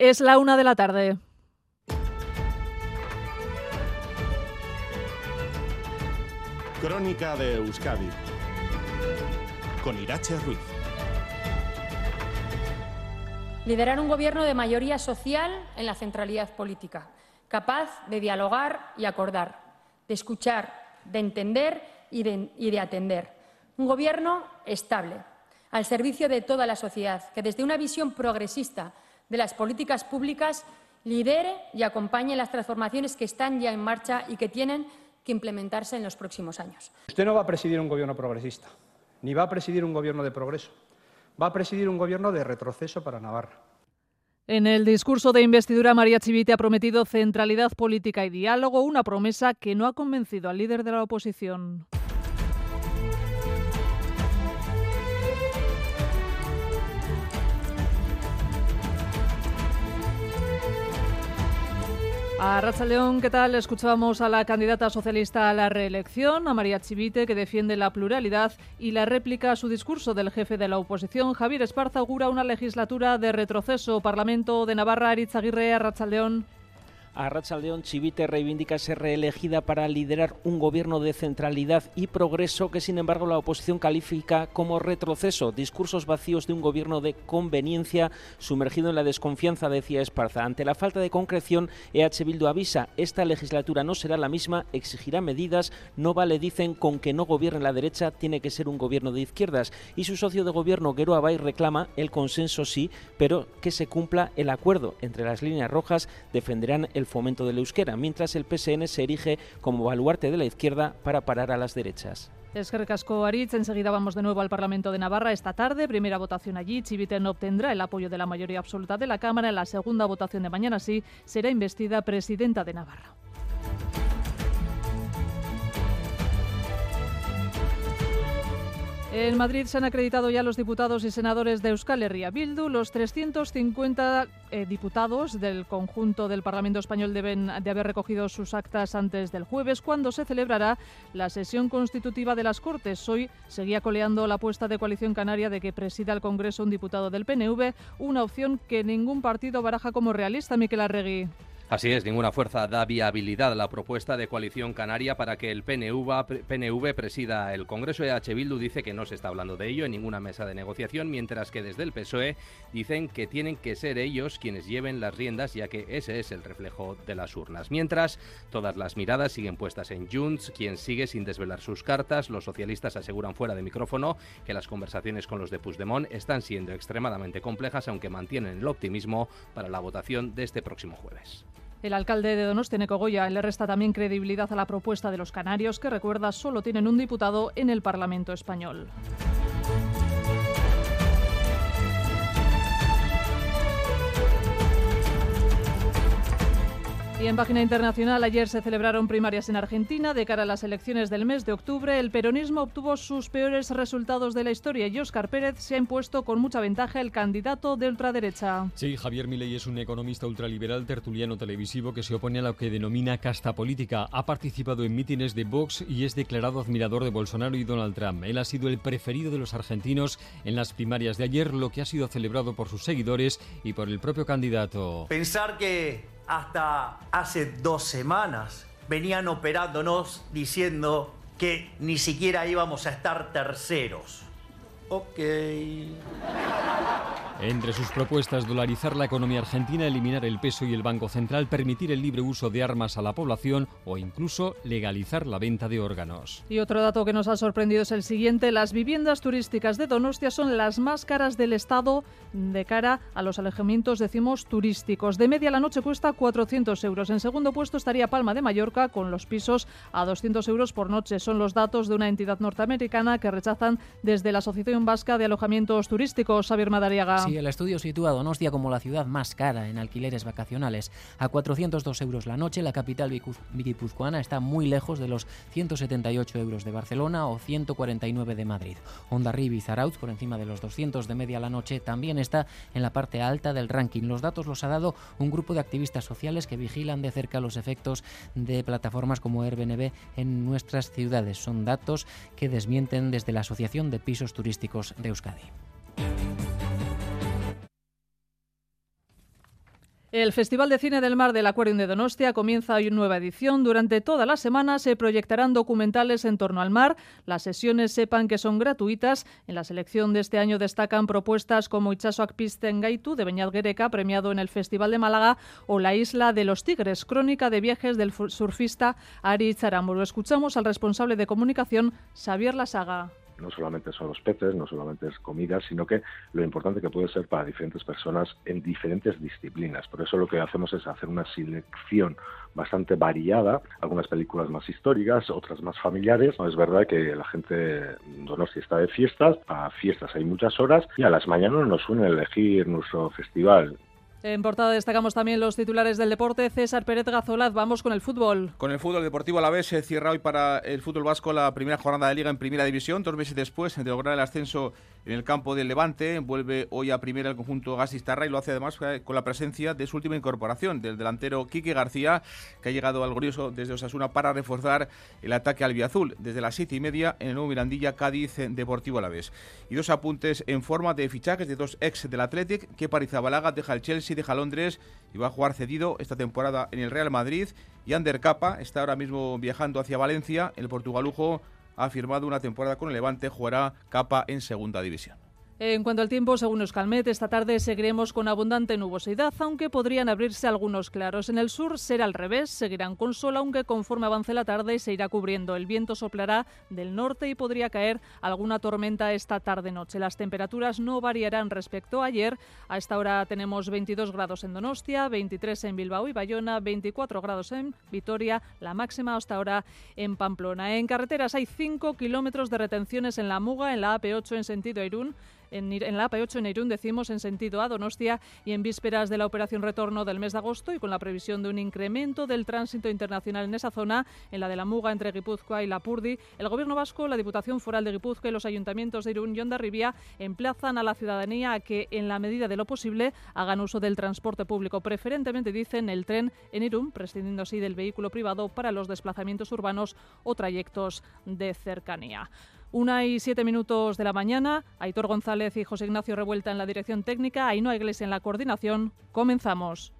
Es la una de la tarde. Crónica de Euskadi con Irache Ruiz. Liderar un gobierno de mayoría social en la centralidad política, capaz de dialogar y acordar, de escuchar, de entender y de, y de atender. Un gobierno estable, al servicio de toda la sociedad, que desde una visión progresista de las políticas públicas lidere y acompañe las transformaciones que están ya en marcha y que tienen que implementarse en los próximos años. Usted no va a presidir un gobierno progresista, ni va a presidir un gobierno de progreso. Va a presidir un gobierno de retroceso para Navarra. En el discurso de investidura, María Chivite ha prometido centralidad política y diálogo, una promesa que no ha convencido al líder de la oposición. A Racha León, ¿qué tal? Escuchábamos a la candidata socialista a la reelección, a María Chivite, que defiende la pluralidad y la réplica a su discurso del jefe de la oposición. Javier Esparza augura una legislatura de retroceso. Parlamento de Navarra, Aritz Aguirre, Racha León. A León Chivite reivindica ser reelegida para liderar un gobierno de centralidad y progreso que sin embargo la oposición califica como retroceso, discursos vacíos de un gobierno de conveniencia sumergido en la desconfianza, decía Esparza. Ante la falta de concreción, EH Bildu avisa, esta legislatura no será la misma, exigirá medidas, no vale, dicen, con que no gobierne la derecha, tiene que ser un gobierno de izquierdas. Y su socio de gobierno, Gero Abay, reclama el consenso sí, pero que se cumpla el acuerdo entre las líneas rojas, defenderán el el fomento del euskera, mientras el PSN se erige como baluarte de la izquierda para parar a las derechas. Es Casco Aritz, enseguida vamos de nuevo al Parlamento de Navarra esta tarde. Primera votación allí. Chivite no obtendrá el apoyo de la mayoría absoluta de la Cámara. En la segunda votación de mañana sí será investida presidenta de Navarra. En Madrid se han acreditado ya los diputados y senadores de Euskal Herria Bildu. Los 350 eh, diputados del conjunto del Parlamento español deben de haber recogido sus actas antes del jueves, cuando se celebrará la sesión constitutiva de las Cortes. Hoy seguía coleando la apuesta de Coalición Canaria de que presida el Congreso un diputado del PNV, una opción que ningún partido baraja como realista, Miquel Arregui. Así es, ninguna fuerza da viabilidad a la propuesta de coalición canaria para que el PNV, presida el Congreso. EH Bildu dice que no se está hablando de ello en ninguna mesa de negociación, mientras que desde el PSOE dicen que tienen que ser ellos quienes lleven las riendas, ya que ese es el reflejo de las urnas. Mientras, todas las miradas siguen puestas en Junts, quien sigue sin desvelar sus cartas. Los socialistas aseguran fuera de micrófono que las conversaciones con los de Puigdemont están siendo extremadamente complejas, aunque mantienen el optimismo para la votación de este próximo jueves. El alcalde de Donosti, Neco Goya, le resta también credibilidad a la propuesta de los canarios, que recuerda solo tienen un diputado en el Parlamento español. Y en página internacional, ayer se celebraron primarias en Argentina. De cara a las elecciones del mes de octubre, el peronismo obtuvo sus peores resultados de la historia y Óscar Pérez se ha impuesto con mucha ventaja el candidato de ultraderecha. Sí, Javier Milei es un economista ultraliberal tertuliano televisivo que se opone a lo que denomina casta política. Ha participado en mítines de Vox y es declarado admirador de Bolsonaro y Donald Trump. Él ha sido el preferido de los argentinos en las primarias de ayer, lo que ha sido celebrado por sus seguidores y por el propio candidato. Pensar que hasta hace dos semanas venían operándonos diciendo que ni siquiera íbamos a estar terceros. Ok. Entre sus propuestas, dolarizar la economía argentina, eliminar el peso y el Banco Central, permitir el libre uso de armas a la población o incluso legalizar la venta de órganos. Y otro dato que nos ha sorprendido es el siguiente. Las viviendas turísticas de Donostia son las más caras del Estado de cara a los alojamientos, decimos, turísticos. De media la noche cuesta 400 euros. En segundo puesto estaría Palma de Mallorca con los pisos a 200 euros por noche. Son los datos de una entidad norteamericana que rechazan desde la Asociación Vasca de Alojamientos Turísticos. Xavier Madariaga. El estudio sitúa a Donostia como la ciudad más cara en alquileres vacacionales. A 402 euros la noche, la capital guipuzcoana está muy lejos de los 178 euros de Barcelona o 149 de Madrid. Hondarribia y Zarautz, por encima de los 200 de media la noche, también está en la parte alta del ranking. Los datos los ha dado un grupo de activistas sociales que vigilan de cerca los efectos de plataformas como Airbnb en nuestras ciudades. Son datos que desmienten desde la Asociación de Pisos Turísticos de Euskadi. El Festival de Cine del Mar del Acuarium de Donostia comienza hoy una nueva edición. Durante toda la semana se proyectarán documentales en torno al mar. Las sesiones sepan que son gratuitas. En la selección de este año destacan propuestas como Itxasoak Pisten Gaitu de Beñat Gereca, premiado en el Festival de Málaga, o La Isla de los Tigres, crónica de viajes del surfista Ari Charamuro. Escuchamos al responsable de comunicación, Xavier Lasaga no solamente son los peces, no solamente es comida, sino que lo importante que puede ser para diferentes personas en diferentes disciplinas. Por eso lo que hacemos es hacer una selección bastante variada, algunas películas más históricas, otras más familiares. No es verdad que la gente Donosti está de fiestas, a fiestas hay muchas horas y a las mañanas nos suele elegir nuestro festival en portada destacamos también los titulares del deporte. César Pérez Gazolaz, vamos con el fútbol. Con el fútbol deportivo a la vez se cierra hoy para el fútbol vasco la primera jornada de liga en primera división. Dos meses después de lograr el ascenso en el campo del Levante, vuelve hoy a primera el conjunto Gasistarra y lo hace además con la presencia de su última incorporación, del delantero Quique García, que ha llegado al Glorioso desde Osasuna para reforzar el ataque al Viazul desde las siete y media en el nuevo Mirandilla Cádiz Deportivo a la vez. Y dos apuntes en forma de fichajes de dos ex del Athletic, que Parizabalaga deja el Chelsea deja Londres y va a jugar cedido esta temporada en el Real Madrid. Y Ander Capa está ahora mismo viajando hacia Valencia. El portugalujo ha firmado una temporada con el Levante, jugará Capa en segunda división. En cuanto al tiempo, según Euskalmet, esta tarde seguiremos con abundante nubosidad, aunque podrían abrirse algunos claros. En el sur será al revés, seguirán con sol, aunque conforme avance la tarde se irá cubriendo. El viento soplará del norte y podría caer alguna tormenta esta tarde-noche. Las temperaturas no variarán respecto a ayer. A esta hora tenemos 22 grados en Donostia, 23 en Bilbao y Bayona, 24 grados en Vitoria, la máxima hasta ahora en Pamplona. En carreteras hay 5 kilómetros de retenciones en la Muga, en la AP8 en sentido Irún en, la AP8 en Irún, decimos en sentido a Donostia y en vísperas de la operación retorno del mes de agosto y con la previsión de un incremento del tránsito internacional en esa zona, en la de la Muga entre Guipúzcoa y la Purdi, el Gobierno vasco, la Diputación Foral de Guipúzcoa y los ayuntamientos de Irún y Ondarribia emplazan a la ciudadanía a que, en la medida de lo posible, hagan uso del transporte público, preferentemente, dicen, el tren en Irún, prescindiendo así del vehículo privado para los desplazamientos urbanos o trayectos de cercanía. Una y siete minutos de la mañana, Aitor González y José Ignacio Revuelta en la dirección técnica, hay Iglesia en la coordinación. Comenzamos.